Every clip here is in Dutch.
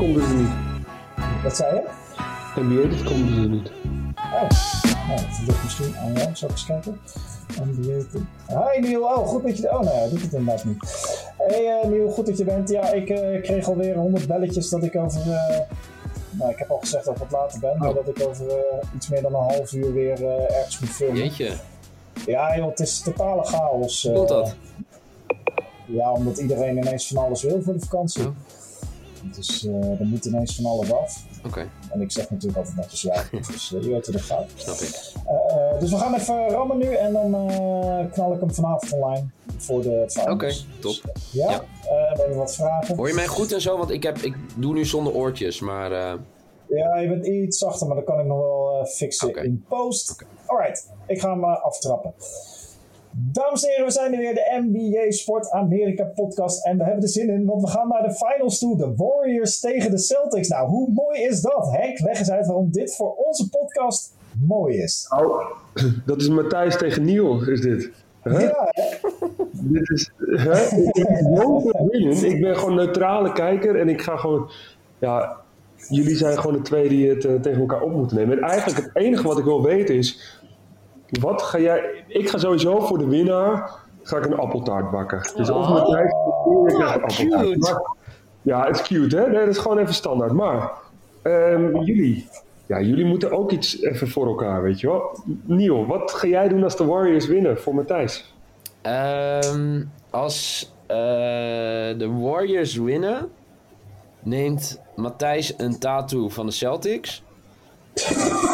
konden ze niet. Wat zei je? NBA, dat konden ze niet. Oh, nou, dat ligt misschien aan jou. Zal ik eens kijken? NBA. Hi Niel, oh goed dat je... Oh nou ja, doet het inderdaad niet. Hey uh, Niel, goed dat je bent. Ja, ik uh, kreeg alweer 100 belletjes dat ik over... Uh, nou, ik heb al gezegd dat ik wat later ben, oh. maar dat ik over iets meer dan een half uur weer ergens moet filmen. Jeetje. Ja joh, het is totale chaos. Hoe dat? Ja, omdat iedereen ineens van alles wil voor de vakantie. Oh. Dus uh, er moet ineens van alles af. Oké. En ik zeg natuurlijk altijd netjes ja, dus uh, je weet hoe dat gaat. Snap ik. Uh, dus we gaan even rammen nu en dan knal ik hem vanavond online voor de. Oké, top. Dus, ja, ja. we hebben wat vragen. Hoor je mij goed en zo? Want ik, heb, ik doe nu zonder oortjes, maar... Ja, je bent iets zachter, maar dat kan ik nog wel fixen okay. in post. Alright, ik ga hem aftrappen. Dames en heren, we zijn er weer, de NBA Sport Amerika podcast. En we hebben er zin in, want we gaan naar de finals toe. De Warriors tegen de Celtics. Nou, hoe mooi is dat? Henk, leg eens uit waarom dit voor onze podcast mooi is. Oh, dat is Matthijs tegen Niel, is dit. Huh? Ja, hè? dit is... Huh? ik, ik ben gewoon neutrale kijker en ik ga gewoon... Ja, jullie zijn gewoon de twee die het uh, tegen elkaar op moeten nemen. En eigenlijk het enige wat ik wil weten is wat ga jij... Ik ga sowieso voor de winnaar ga ik een appeltaart bakken. Dus of met jij oh, cute. ja, het is cute, hè? Nee, dat is gewoon even standaard. Maar um, jullie... Ja, jullie moeten ook iets even voor elkaar, weet je wel. Niel, wat ga jij doen als de Warriors winnen voor Matthijs? Um, als uh, de Warriors winnen, neemt Matthijs een tattoo van de Celtics.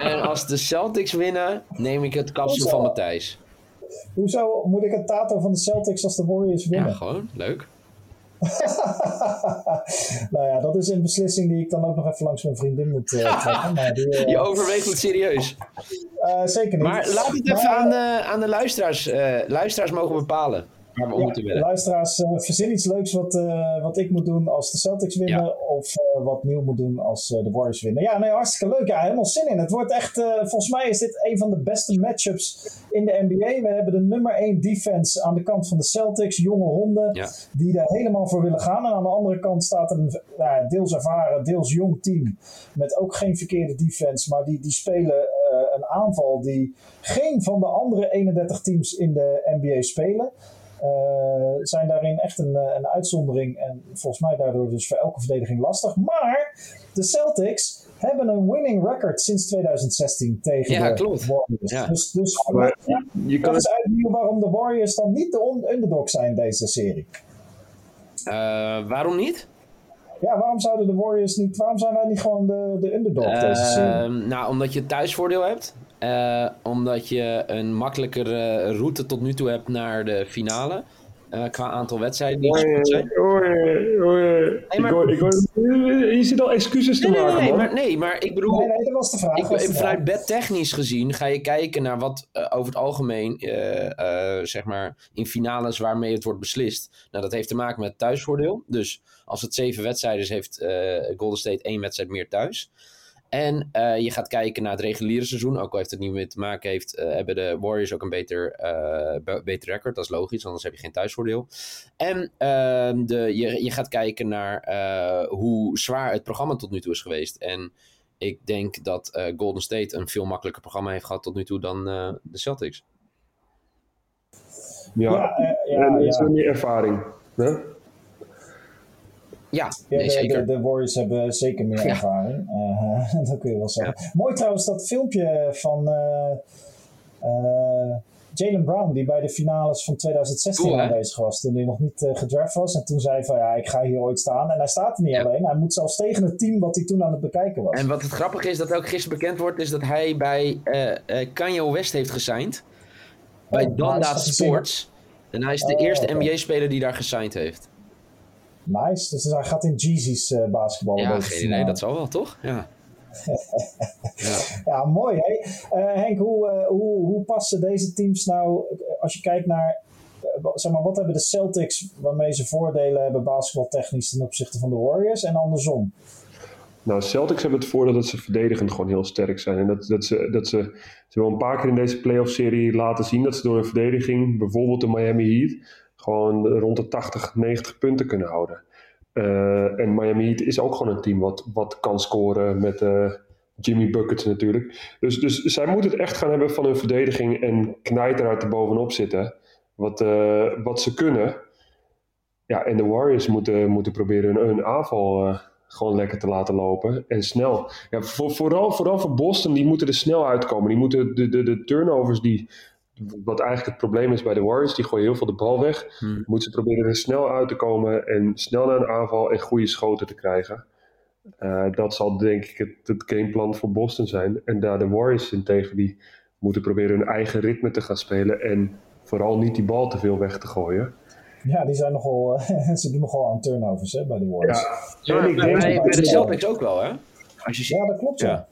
En als de Celtics winnen, neem ik het kapsel van Matthijs. Hoezo moet ik een tato van de Celtics als de Warriors winnen? Ja, gewoon. Leuk. nou ja, dat is een beslissing die ik dan ook nog even langs mijn vriendin moet uh, trekken. Maar die, uh... Je overweegt het serieus. Uh, zeker niet. Maar laat het even aan, de, aan de luisteraars. luisteraars mogen bepalen waar we ja, moeten willen. Luisteraars, uh, verzin iets leuks wat, uh, wat ik moet doen als de Celtics winnen. Ja. Of uh, wat Neil moet doen als de Warriors winnen. Ja, nee, hartstikke leuk. Ja, helemaal zin in. Het wordt echt, volgens mij is dit een van de beste matchups in de NBA. We hebben de nummer 1 defense aan de kant van de Celtics. Jonge honden ja. die daar helemaal voor willen gaan. En aan de andere kant staat een deels ervaren, deels jong team. Met ook geen verkeerde defense. Maar die, die spelen een aanval die geen van de andere 31 teams in de NBA spelen. Uh, zijn daarin echt een, eh, een uitzondering en volgens mij daardoor dus voor elke verdediging lastig. Maar de Celtics hebben een winning record sinds 2016 tegen ja, de klopt. Warriors. Ja. Dus, dus maar, ja, je kan is uitnieuw waarom de Warriors dan niet de underdog zijn deze serie. Uh, waarom niet? Ja, waarom zouden de Warriors niet, waarom zijn wij niet gewoon de, de underdog deze serie? Nou, omdat je thuisvoordeel hebt. Uh, omdat je een makkelijkere route tot nu toe hebt naar de finale. Uh, qua aantal wedstrijden die gespeeld zijn. Je zit al excuses te nee, maken, nee, man. Maar, nee, maar ik bedoel... Nee, nee, dat was de vraag. Ik, was de vanuit vraag. bedtechnisch gezien ga je kijken naar wat uh, over het algemeen, zeg maar, in finales waarmee het wordt beslist. Nou, dat heeft te maken met thuisvoordeel. Dus als het zeven wedstrijden is, heeft Golden State één wedstrijd meer thuis. En uh, je gaat kijken naar het reguliere seizoen. Ook al heeft het niet meer te maken heeft, uh, hebben de Warriors ook een beter, uh, be beter record. Dat is logisch, anders heb je geen thuisvoordeel. En ehm, de, je, je gaat kijken naar hoe zwaar het programma tot nu toe is geweest. En ik denk dat Golden State een veel makkelijker programma heeft gehad tot nu toe dan de Celtics. Ja, ja, ja en is er meer ervaring. Hè? Ja, ja nee, de, zeker. De, de, Warriors hebben zeker meer Ja. Uh, dat kun je wel zeggen. Mooi trouwens dat filmpje van eh, eh, Jalen Brown, die bij de finales van 2016 Cool, hè? aanwezig was. Toen hij nog niet eh, gedraft was. En toen zei van ja, ik ga hier ooit staan. En hij staat er niet Ja. alleen. Hij moet zelfs tegen het team wat hij toen aan het bekijken was. En wat het grappige is, dat ook gisteren bekend wordt, is dat hij bij eh, Kanye West heeft gesigned. Bij Oh, Donda nice, Sports. En hij is de Oh, eerste. NBA-speler die daar gesigned heeft. Nice. Dus hij gaat in Jeezy's basketbal. Ja, geen idee. Dat zal wel, toch? Ja. ja. Ja, mooi. Hè? Eh, Henk, hoe, eh, hoe, hoe passen deze teams nou, als je kijkt naar, eh, zeg maar, wat hebben de Celtics waarmee ze voordelen hebben basketbaltechnisch ten opzichte van de Warriors en andersom? Nou, Celtics hebben het voordeel dat ze verdedigend gewoon heel sterk zijn. En dat, dat, ze, dat ze, ze wel een paar keer in deze playoff-serie laten zien dat ze door hun verdediging, bijvoorbeeld de Miami Heat, gewoon rond de 80, 90 punten kunnen houden. En Miami Heat is ook gewoon een team wat, wat kan scoren met Jimmy Buckets natuurlijk. Dus, dus zij moeten het echt gaan hebben van hun verdediging en knijter uit er bovenop zitten. Wat, wat ze kunnen. Ja, en de Warriors moeten, moeten proberen hun, aanval gewoon lekker te laten lopen. En snel. Ja, voor, vooral, vooral voor Boston, die moeten er snel uitkomen. Die moeten de, de, de turnovers die. Wat eigenlijk het probleem is bij de Warriors, die gooien heel veel de bal weg. Hmm. Moeten ze proberen er snel uit te komen en snel naar een aanval en goede schoten te krijgen. Uh, dat zal denk ik het, het gameplan voor Boston zijn. En daar de Warriors in tegen die moeten proberen hun eigen ritme te gaan spelen. En vooral niet die bal te veel weg te gooien. Ja, die zijn nogal, uh, ze doen nogal aan turnovers hè, bij de Warriors. Ja, ja bij, bij, bij de Celtics ook wel, hè? Als je ja, dat klopt. Ja.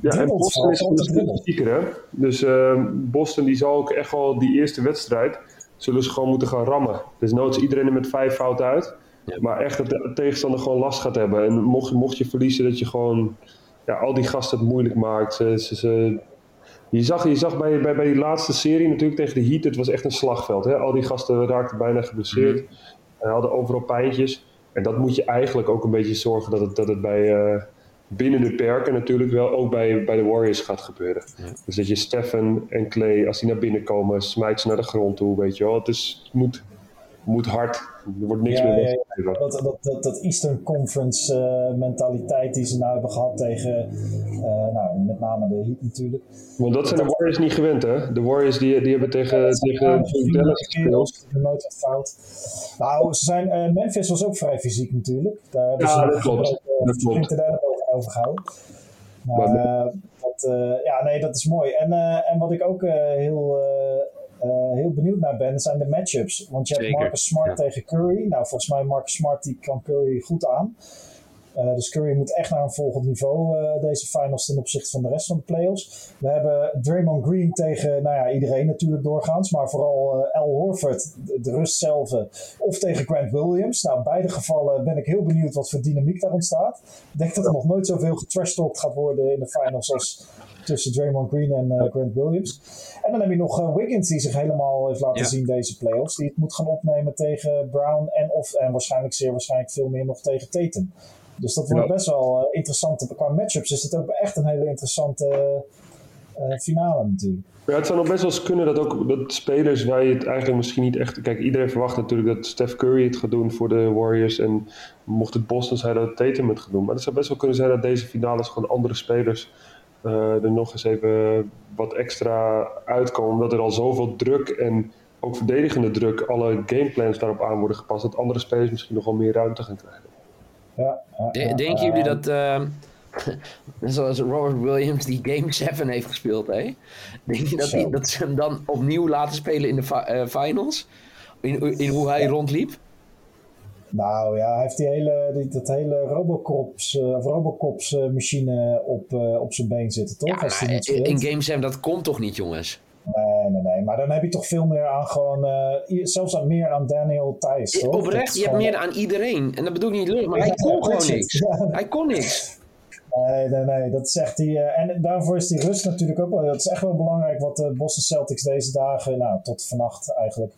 Ja, en Boston is een stieker, hè? Dus uh, Boston die zal ook echt wel die eerste wedstrijd zullen ze gewoon moeten gaan rammen. Dus noods iedereen er met vijf fouten uit. Ja. Maar echt dat de tegenstander gewoon last gaat hebben. En mocht, mocht je verliezen, dat je gewoon ja, al die gasten het moeilijk maakt. Ze, ze, ze je zag, je zag bij, bij, bij die laatste serie natuurlijk tegen de Heat, het was echt een slagveld. Hè? Al die gasten raakten bijna geblesseerd mhm. en hadden overal pijntjes. En dat moet je eigenlijk ook een beetje zorgen dat het, dat het bij, uh, binnen de perken natuurlijk wel ook bij, bij de Warriors gaat gebeuren. Dus dat je Stefan en Clay, als die naar binnen komen, smijt ze naar de grond toe, weet je wel. Het, is, het moet moet hard. Er wordt niks meer ja, dat, dat, dat, dat, Eastern Conference uh, mentaliteit die ze nou hebben gehad tegen, uh, nou, met name de Heat natuurlijk. Want dat zijn de Warriors niet gewend, hè? De Warriors die, die hebben tegen, ja, tegen Dallas gespeeld. Nooit wat fout. Nou, ze zijn, uh, Memphis was ook vrij fysiek natuurlijk. Daar ja, dat klopt. dat klopt. Daar over gehouden. Maar, maar dat, ja, nee, dat is mooi. En, en wat ik ook heel uh, heel benieuwd naar ben, zijn de matchups. Want je hebt Marcus Smart tegen Curry. Nou, volgens mij Marcus Smart die kan Curry goed aan. Uh, dus Curry moet echt naar een volgend niveau uh, deze finals ten opzichte van de rest van de playoffs. We hebben Draymond Green tegen, nou ja, iedereen natuurlijk doorgaans, maar vooral uh, Al Horford, de, rust zelf, of tegen Grant Williams. Nou, in beide gevallen ben ik heel benieuwd wat voor dynamiek daar ontstaat. Ik denk dat er nog nooit zoveel getrashtalkt gaat worden in de finals als tussen Draymond Green en Grant Williams. En dan heb je nog Wiggins die zich helemaal heeft laten zien deze playoffs. Die het moet gaan opnemen tegen Brown en, of, en waarschijnlijk zeer waarschijnlijk veel meer nog tegen Tatum. Dus dat wordt best wel uh, interessant. Qua matchups is het ook echt een hele interessante uh, finale natuurlijk. Ja, het zou nog best wel eens kunnen dat ook dat spelers waar je het eigenlijk misschien niet echt... Kijk, iedereen verwacht natuurlijk dat Steph Curry het gaat doen voor de Warriors. En mocht het Boston zijn dat Tatum het gaat doen. Maar het zou best wel kunnen zijn dat deze finales gewoon andere spelers uh, er nog eens even wat extra uitkomen. Omdat er al zoveel druk en ook verdedigende druk, alle gameplans daarop aan worden gepast. Dat andere spelers misschien nog wel meer ruimte gaan krijgen. Ja, Denken jullie dat, uh, zoals Robert Williams die Game 7 heeft gespeeld, hè? Denk je dat, die, dat ze hem dan opnieuw laten spelen in de uh, finals? In, in hoe hij rondliep? Nou ja, hij heeft die hele, die, dat hele Robocops, uh, Robocops uh, machine op, uh, op zijn been zitten, toch? Ja, Als in, in Game 7, dat komt toch niet, jongens? Nee. Maar dan heb je toch veel meer aan gewoon... Uh, zelfs aan meer aan Daniel Thijs, toch? Oprecht, je hebt meer aan iedereen. En dat bedoel ik niet leuk, maar hij kon gewoon niks. Hij kon niks. Nee, nee, nee. Dat zegt hij. Uh, en daarvoor is die rust natuurlijk ook wel... Het is echt wel belangrijk wat de Boston Celtics deze dagen... Nou, tot vannacht eigenlijk...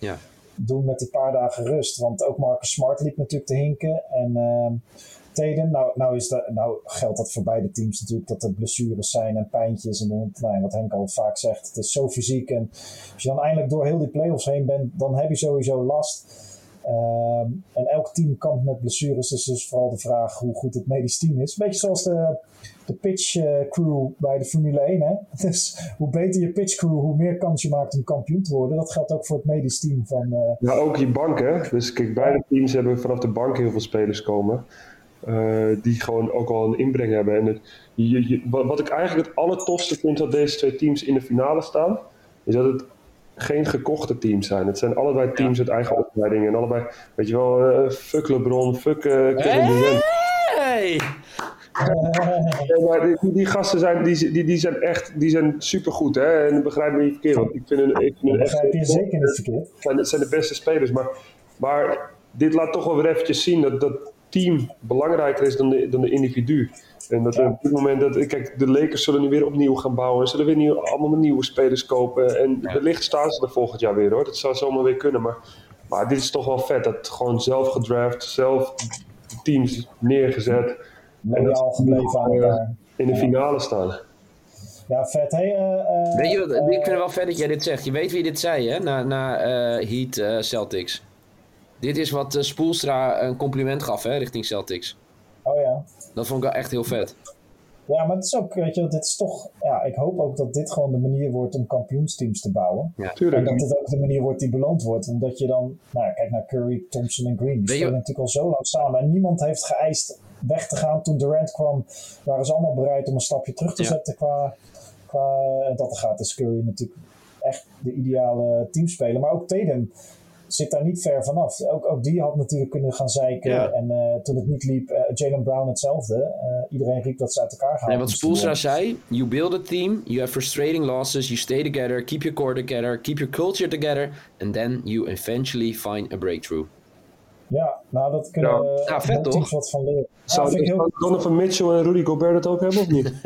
Doen met die paar dagen rust. Want ook Marcus Smart liep natuurlijk te hinken. En... Uh, Nou, nou, is dat, nou geldt dat voor beide teams natuurlijk dat er blessures zijn en pijntjes. En nou, wat Henk al vaak zegt, het is zo fysiek. En als je dan eindelijk door heel die playoffs heen bent, dan heb je sowieso last. Ehm, en elk team kampt met blessures. Dus is vooral de vraag hoe goed het medisch team is. Beetje zoals de, de pitch uh, crew bij de Formule 1. Hè? Dus hoe beter je pitch crew, hoe meer kans je maakt om kampioen te worden. Dat geldt ook voor het medisch team van. Uh... Ja, ook je bank, hè? Dus kijk, beide teams hebben vanaf de bank heel veel spelers komen. Uh, die gewoon ook al een inbreng hebben. En het, je, je, wat ik eigenlijk het allertofste vind dat deze twee teams in de finale staan, is dat het geen gekochte teams zijn. Het zijn allebei teams uit eigen opleiding. En allebei, weet je wel, uh, fuck LeBron, fuck uh, Kevin Durant. Hey! maar die, die, gasten zijn, die, die, die zijn echt die zijn supergoed. Hè? En begrijp me niet verkeerd. Want ik vind hun, ik vind hun echt, begrijp je zeker niet verkeerd. Het zijn, de beste spelers. Maar, maar dit laat toch wel weer eventjes zien dat, dat team belangrijker is dan de, dan de individu. En dat op dit moment, dat, kijk, de Lakers zullen nu weer opnieuw gaan bouwen. Zullen weer nieuw, allemaal nieuwe spelers kopen. En wellicht staan ze er volgend jaar weer hoor. Dat zou zomaar weer kunnen. Maar, maar dit is toch wel vet. Dat gewoon zelf gedraft, zelf teams neergezet. Loyaal gebleven aan elkaar. In de finale staan. Ja, vet. Hey, uh, weet je wat, ik vind het wel vet dat jij dit zegt. Je weet wie dit zei, hè? Na, na Heat Celtics. Dit is wat Spoelstra een compliment gaf, hè? Richting Celtics. Oh ja. Dat vond ik wel echt heel vet. Ja, maar het is ook, weet je, dit is toch, ja, ik hoop ook dat dit gewoon de manier wordt om kampioensteams te bouwen. Ja, tuurlijk. En dat dit ook de manier wordt die beloond wordt. Omdat je dan, nou kijk naar Curry, Thompson en Green. Die spelen natuurlijk al zo lang samen. En niemand heeft geëist weg te gaan. Toen Durant kwam, waren ze allemaal bereid om een stapje terug te zetten qua, qua dat er gaat. Is Curry natuurlijk echt de ideale teamspeler. Maar ook Tatum zit daar niet ver vanaf. Ook, ook die had natuurlijk kunnen gaan zeiken. En uh, toen het niet liep, uh, Jalen Brown hetzelfde. Uh, iedereen riep dat ze uit elkaar gaan. En wat Spoelstra zei, you build a team, you have frustrating losses, you stay together, keep your core together, keep your culture together, and then you eventually find a breakthrough. Ja, nou dat kunnen we ja, vet toch? wat van leren. Zou ja, heel... Donovan Mitchell en Rudy Gobert het ook hebben of niet?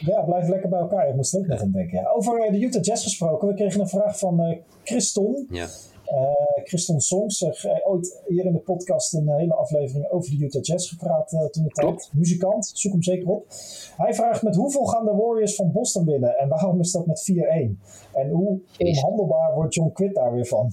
Ja, blijf lekker bij elkaar. Ik moest er ook net aan denken. Ja. Over de Utah Jazz gesproken. We kregen een vraag van uh, Christon. Ja. Uh, Christon Songs heeft uh, ooit hier in de podcast een hele aflevering over de Utah Jazz gepraat uh, toen de tijd. Muzikant, zoek hem zeker op. Hij vraagt met hoeveel gaan de Warriors van Boston winnen en waarom is dat met 4-1? En hoe onhandelbaar wordt John Quitt daar weer van?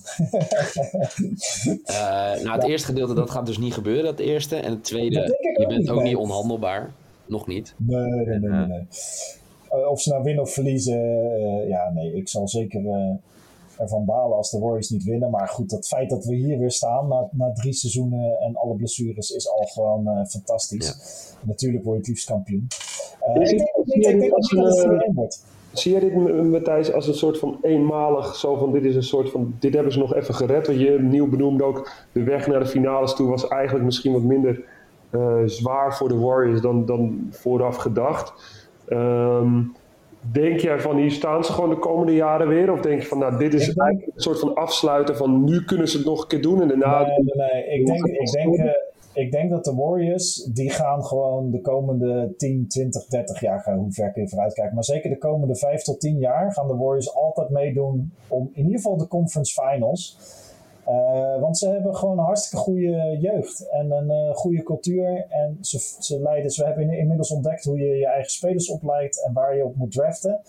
nou, het eerste gedeelte dat gaat dus niet gebeuren, dat eerste. En het tweede, je bent ook niet onhandelbaar. Nog niet. Nee, nee, nee. nee, of ze nou winnen of verliezen, ja, nee, ik zal zeker ervan balen als de Warriors niet winnen. Maar goed, het feit dat we hier weer staan na, na drie seizoenen en alle blessures is al gewoon uh, fantastisch. Natuurlijk word je het liefst kampioen. Uh, ik denk, ik denk, denk dat het wordt. Zie jij dit, Matthijs, als een soort van eenmalig, zo van dit is een soort van, dit hebben ze nog even gered. Wat je nieuw benoemde ook, de weg naar de finales toe was eigenlijk misschien wat minder uh, zwaar voor de Warriors dan, dan vooraf gedacht. Um, Denk jij van hier staan ze gewoon de komende jaren weer? Of denk je van nou dit is eigenlijk een soort van afsluiten van nu kunnen ze het nog een keer doen en daarna... Nee, nee, nee. Ik, denk, ik, denk, uh, ik denk dat de Warriors die gaan gewoon de komende 10, 20, 30 jaar, gaan, hoe ver kun je vooruit kijken, maar zeker de komende 5 tot 10 jaar gaan de Warriors altijd meedoen om in ieder geval de conference finals. Uh, want ze hebben gewoon een hartstikke goede jeugd en een uh, goede cultuur. En ze, ze leiden, ze hebben inmiddels ontdekt hoe je je eigen spelers opleidt en waar je op moet draften.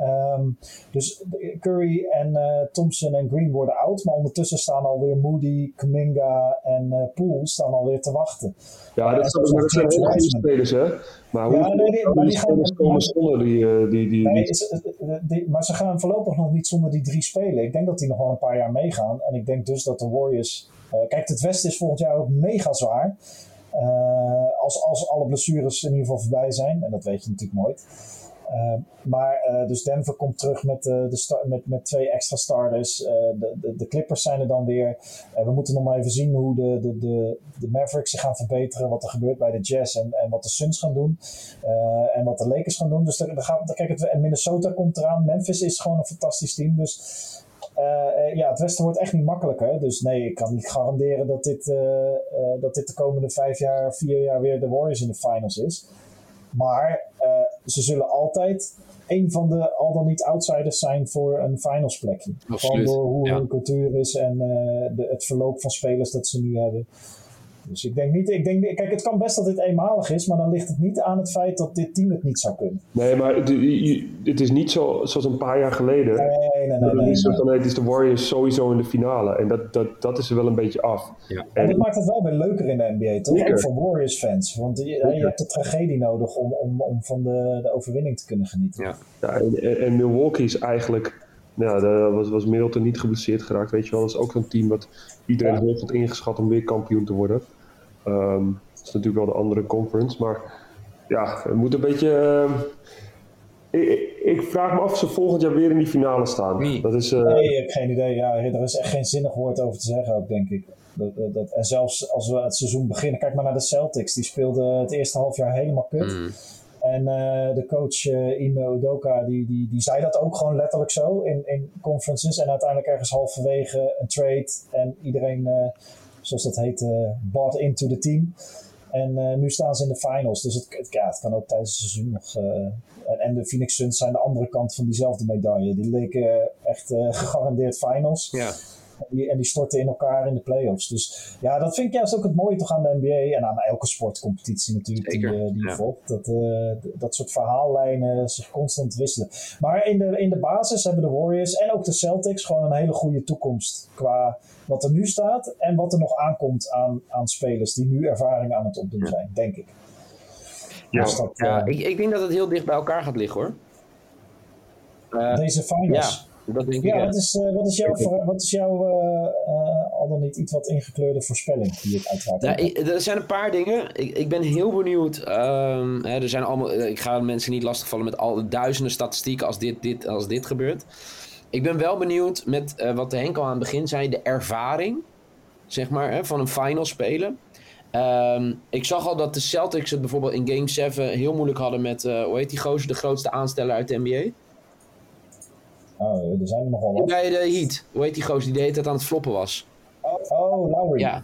Um, dus Curry en uh, Thompson en Green worden oud, maar ondertussen staan alweer Moody, Kuminga en uh, Poole staan alweer te wachten. Ja, dat, uh, dat zijn hele goede spelers, hè? Maar hoe ja, nee, die, maar die spelers gaan, komen zonder die... die, die, nee, die, maar ze gaan voorlopig nog niet zonder die drie spelen. Ik denk dat die nog wel een paar jaar meegaan. En ik denk dus dat de Warriors... kijk, het Westen is volgend jaar ook mega zwaar. als, als alle blessures in ieder geval voorbij zijn. En dat weet je natuurlijk nooit. Uh, maar uh, dus Denver komt terug met, uh, de met, met twee extra starters. De, de, de, Clippers zijn er dan weer. we moeten nog maar even zien hoe de, de, de, de Mavericks zich gaan verbeteren. Wat er gebeurt bij de Jazz en, en wat de Suns gaan doen. en wat de Lakers gaan doen. Dus er, er gaat, kijk, het, en Minnesota komt eraan. Memphis is gewoon een fantastisch team. Dus ja, het Westen wordt echt niet makkelijker. Dus nee, ik kan niet garanderen dat dit, dat dit de komende vijf jaar, vier jaar weer de Warriors in de finals is. Maar ze zullen altijd een van de al dan niet outsiders zijn voor een finals plekje. Gewoon door hoe hun cultuur is en uh, de, het verloop van spelers dat ze nu hebben. Dus ik denk niet, ik denk, kijk, het kan best dat dit eenmalig is, maar dan ligt het niet aan het feit dat dit team het niet zou kunnen. Nee, maar het, het is niet zo, zoals een paar jaar geleden. Nee, nee, nee. nee, is, dan is de Warriors sowieso in de finale. En dat, dat, dat is er wel een beetje af. Ja. En, dat maakt het wel weer leuker in de NBA, toch? Ook voor Warriors fans. Want je, je, hebt de tragedie nodig om, om, om van de, de overwinning te kunnen genieten. Ja, ja en, en Milwaukee is eigenlijk. Nou, daar was, was Middleton niet geblesseerd geraakt, weet je wel. Dat is ook een team wat iedereen ja. hoog had ingeschat om weer kampioen te worden. Um, dat is natuurlijk wel de andere conference. Maar ja, het moet een beetje. Uh, ik, ik, vraag me af of ze volgend jaar weer in die finale staan. Nee, dat is, uh... nee ik heb geen idee. Ja, er is echt geen zinnig woord over te zeggen ook, denk ik. Dat, dat, dat, en zelfs als we het seizoen beginnen, kijk maar naar de Celtics. Die speelden het eerste half jaar helemaal kut. Mm. En uh, de coach uh, Ime Udoka, die, die, die zei dat ook gewoon letterlijk zo in, in conferences. En uiteindelijk ergens halverwege een trade en iedereen zoals dat heet, uh, bought into the team. En uh, nu staan ze in de finals. Dus het, ja, het kan ook tijdens het seizoen nog. Uh, en de Phoenix Suns zijn de andere kant van diezelfde medaille. Die leken echt gegarandeerd finals. Ja. En die, en die storten in elkaar in de playoffs. Dus ja, dat vind ik juist ook het mooie toch aan de NBA en aan elke sportcompetitie natuurlijk die, Zeker, eh, die je ja. volgt. Dat, eh, dat soort verhaallijnen zich constant wisselen. Maar in de, in de basis hebben de Warriors en ook de Celtics gewoon een hele goede toekomst qua wat er nu staat en wat er nog aankomt aan, aan spelers die nu ervaring aan het opdoen zijn, denk ik. Ja, Dus dat, Ja, eh, ik, ik denk dat het heel dicht bij elkaar gaat liggen hoor. Eh, deze ja, finals. Dat denk Ja, ik. wat is, eh, wat is jouw, wat is jouw eh, eh, al dan niet iets wat ingekleurde voorspelling die het uiteraard Ja, ook ik- er zijn een paar dingen. Ik, ik ben heel benieuwd. ehm, hè, er zijn allemaal, ik ga mensen niet lastigvallen met al de duizenden statistieken als dit, dit, als dit gebeurt. Ik ben wel benieuwd met wat Henk al aan het begin zei, de ervaring zeg maar, hè, van een final spelen. Ehm, ik zag al dat de Celtics het bijvoorbeeld in Game 7 heel moeilijk hadden met, hoe heet die gozer, de grootste aansteller uit de NBA? Oh, er zijn er nog wel wat. Bij de Heat. Hoe heet die gozer die de hele tijd aan het floppen was? Oh, oh Lowry. Ja.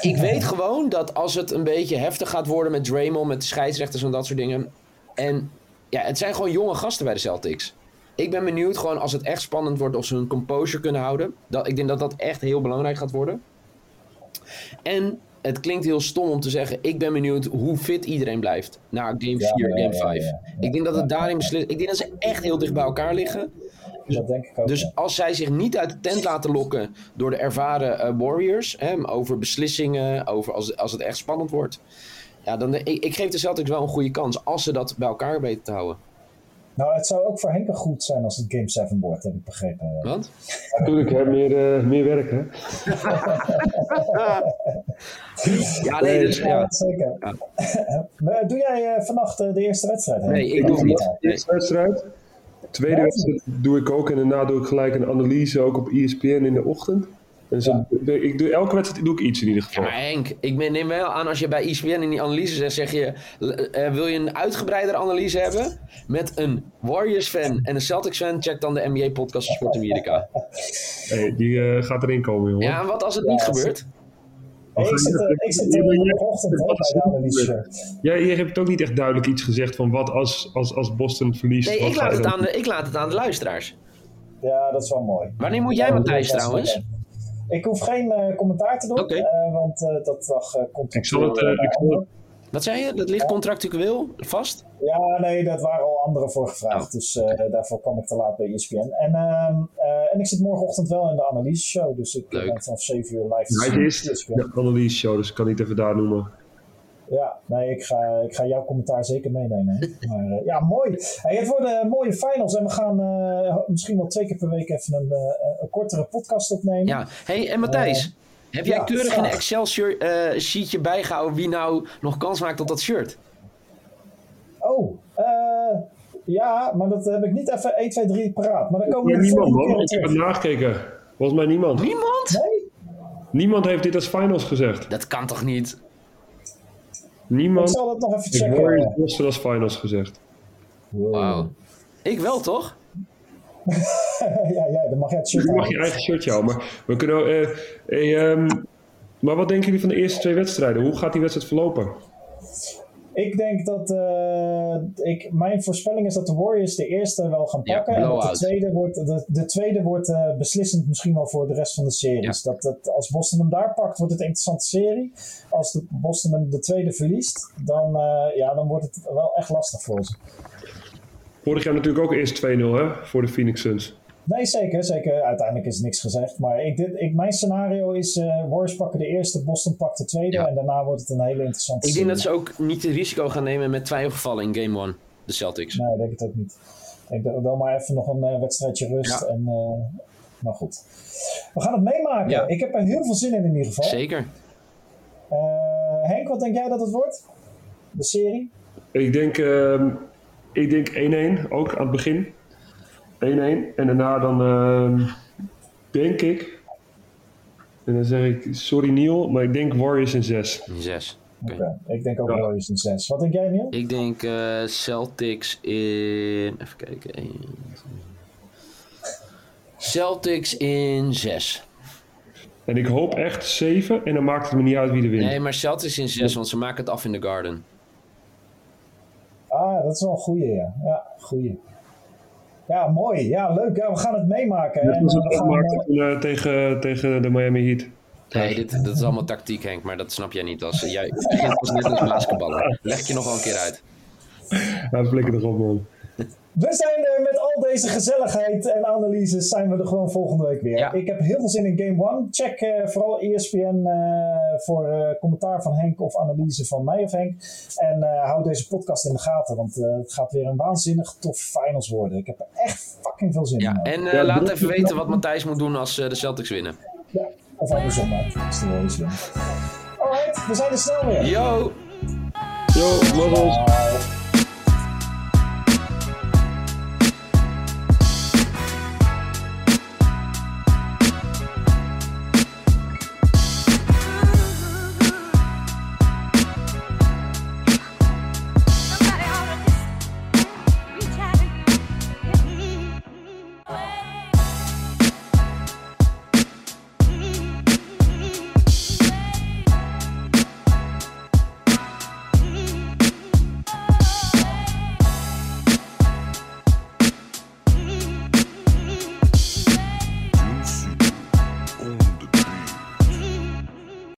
Ik weet gewoon dat als het een beetje heftig gaat worden met Draymond, met de scheidsrechters en dat soort dingen. En ja, het zijn gewoon jonge gasten bij de Celtics. Ik ben benieuwd gewoon als het echt spannend wordt of ze hun composure kunnen houden. Dat, ik denk dat dat echt heel belangrijk gaat worden. En het klinkt heel stom om te zeggen, ik ben benieuwd hoe fit iedereen blijft na game Ja, 4, ja, game ja, 5. ja, ja. ik denk dat het daarin beslist. Ik denk dat ze echt heel dicht bij elkaar liggen. Dat denk ik ook. Dus als zij zich niet uit de tent laten lokken door de ervaren eh, Warriors, hè, over beslissingen, over als, als het echt spannend wordt, ja, dan ik, ik geef de Celtics wel een goede kans als ze dat bij elkaar weten te houden. Nou, het zou ook voor Henke goed zijn als het Game 7 wordt, heb ik begrepen. Want? Natuurlijk, hè, meer, eh, meer werk, hè. Ja, nee, dus, Ja, ja. zeker. Ja. Maar doe jij eh, vannacht eh, de eerste wedstrijd? Henk? Nee, ik doe het niet. Nee. Eerste wedstrijd. Tweede Ja. wedstrijd doe ik ook. En daarna doe ik gelijk een analyse ook op ESPN in de ochtend. En zo, ik doe, elke wedstrijd doe ik iets in ieder Ja, geval. maar Henk, ik neem wel aan als je bij ESPN in die analyse zegt, zeg je, eh, wil je een uitgebreidere analyse hebben met een Warriors-fan en een Celtics-fan, check dan de NBA-podcast van Sport Amerika. Hey, die eh, gaat erin komen, jongen. Ja, en wat als het niet Ja, gebeurt? Hey, ik zit, ik zit eh, bij de analyse shirt. Ja, hebt ook niet echt duidelijk iets gezegd van wat als, als, als Boston verliest. Nee, wat ik laat, het aan de, ik laat het aan de luisteraars. Ja, dat is wel mooi. Wanneer moet jij, Ja, Matthijs, trouwens? Ik hoef geen eh, commentaar te doen, eh, want eh, dat lag eh, komt Ik zal het, eh, Wat zei je? Dat ligt contractueel vast? Ja, nee, dat waren al anderen voor gevraagd. Oh. Dus eh, daarvoor kwam ik te laat bij ESPN. En, ehm, eh, en ik zit morgenochtend wel in de analyse show. Dus ik Leuk. ben vanaf 7 uur live te Hij zien is ESPN. de analyse show, dus ik kan niet even daar noemen. Ja, nee, ik ga, ik ga jouw commentaar zeker meenemen. Maar eh, ja, mooi. Hey, het worden eh, mooie finals en we gaan eh, misschien wel twee keer per week even een, eh, een kortere podcast opnemen. Ja. hey, en Matthijs, heb jij ja, keurig in een. Excel-sheetje bijgehouden wie nou nog kans maakt op dat shirt? Oh, eh, ja, maar dat heb ik niet even 1, 2, 3 paraat. Maar dan komen we Ja, de niemand, man. Ik heb het nagekeken. Volgens mij niemand. Niemand? Nee? Niemand heeft dit als finals gezegd. Dat kan toch niet? Ik Niemand zal dat nog even heeft checken. Als finals gezegd. Wow. Ik wel, toch? ja, ja, dan mag jij het shirt Je mag je eigen shirtje houden. Maar, we kunnen, eh, eh, ehm, maar wat denken jullie van de eerste twee wedstrijden? Hoe gaat die wedstrijd verlopen? Ik denk dat. eh, ik, mijn voorspelling is dat de Warriors de eerste wel gaan Ja, pakken. en dat de tweede wordt, de, de tweede wordt eh, beslissend misschien wel voor de rest van de series. Dat, dat, als Boston hem daar pakt, wordt het een interessante serie. Als de, Boston hem de tweede verliest, dan, eh, ja, dan wordt het wel echt lastig voor ze. Vorig jaar natuurlijk ook eerst 2-0 hè, voor de Phoenix Suns. Nee, zeker, zeker. Uiteindelijk is niks gezegd. Maar ik, dit, ik, mijn scenario is: eh Warriors pakken de eerste, Boston pakt de tweede. Ja. En daarna wordt het een hele interessante Ik denk dat ze ook niet het risico gaan nemen met twijfelgevallen in game 1. De Celtics. Nee, ik denk het ook niet. Ik denk wel maar even nog een eh, wedstrijdje rust. Ja. En, eh, maar goed. We gaan het meemaken. Ja. Ik heb er heel veel zin in in ieder geval. Zeker. Eh, Henk, wat denk jij dat het wordt? De serie? Ik denk, ehm, ik denk 1-1 ook aan het begin. 1-1. En daarna dan ehm, denk ik. En dan zeg ik, sorry Neil, maar ik denk Warriors in 6. Zes. Oké. Oké, Ik denk ook Ja. Warriors in 6. Wat denk jij, Neil? Ik denk eh, Celtics in. Even kijken. Celtics in 6. En ik hoop echt 7 en dan maakt het me niet uit wie er wint. Nee, maar Celtics in 6, want ze maken het af in de Garden. Ah, dat is wel een goeie, ja. Ja, goeie. Ja, mooi. Ja, leuk. Ja, we gaan het meemaken. En, eh, we gaan, eh, toen, eh, tegen, tegen de Miami Heat. Nee, dit, dat is allemaal tactiek, Henk, maar dat snap jij niet. Als, jij begint als net als basketballen. Leg je nog wel een keer uit. Ja, flikker toch op, man. We zijn er met al deze gezelligheid en analyses zijn we er gewoon volgende week weer. Ja. Ik heb heel veel zin in Game 1. Check eh, vooral ESPN eh, voor eh, commentaar van Henk of analyse van mij of Henk. En eh, hou deze podcast in de gaten, want eh, het gaat weer een waanzinnig tof finals worden. Ik heb er echt fucking veel zin Ja, in. en Ja, eh, laat even weten wat Matthijs moet doen als eh, de Celtics winnen. Ja, of andersom, maar als de Warriors winnen. Alright, we zijn er snel weer. Yo! Yo, love.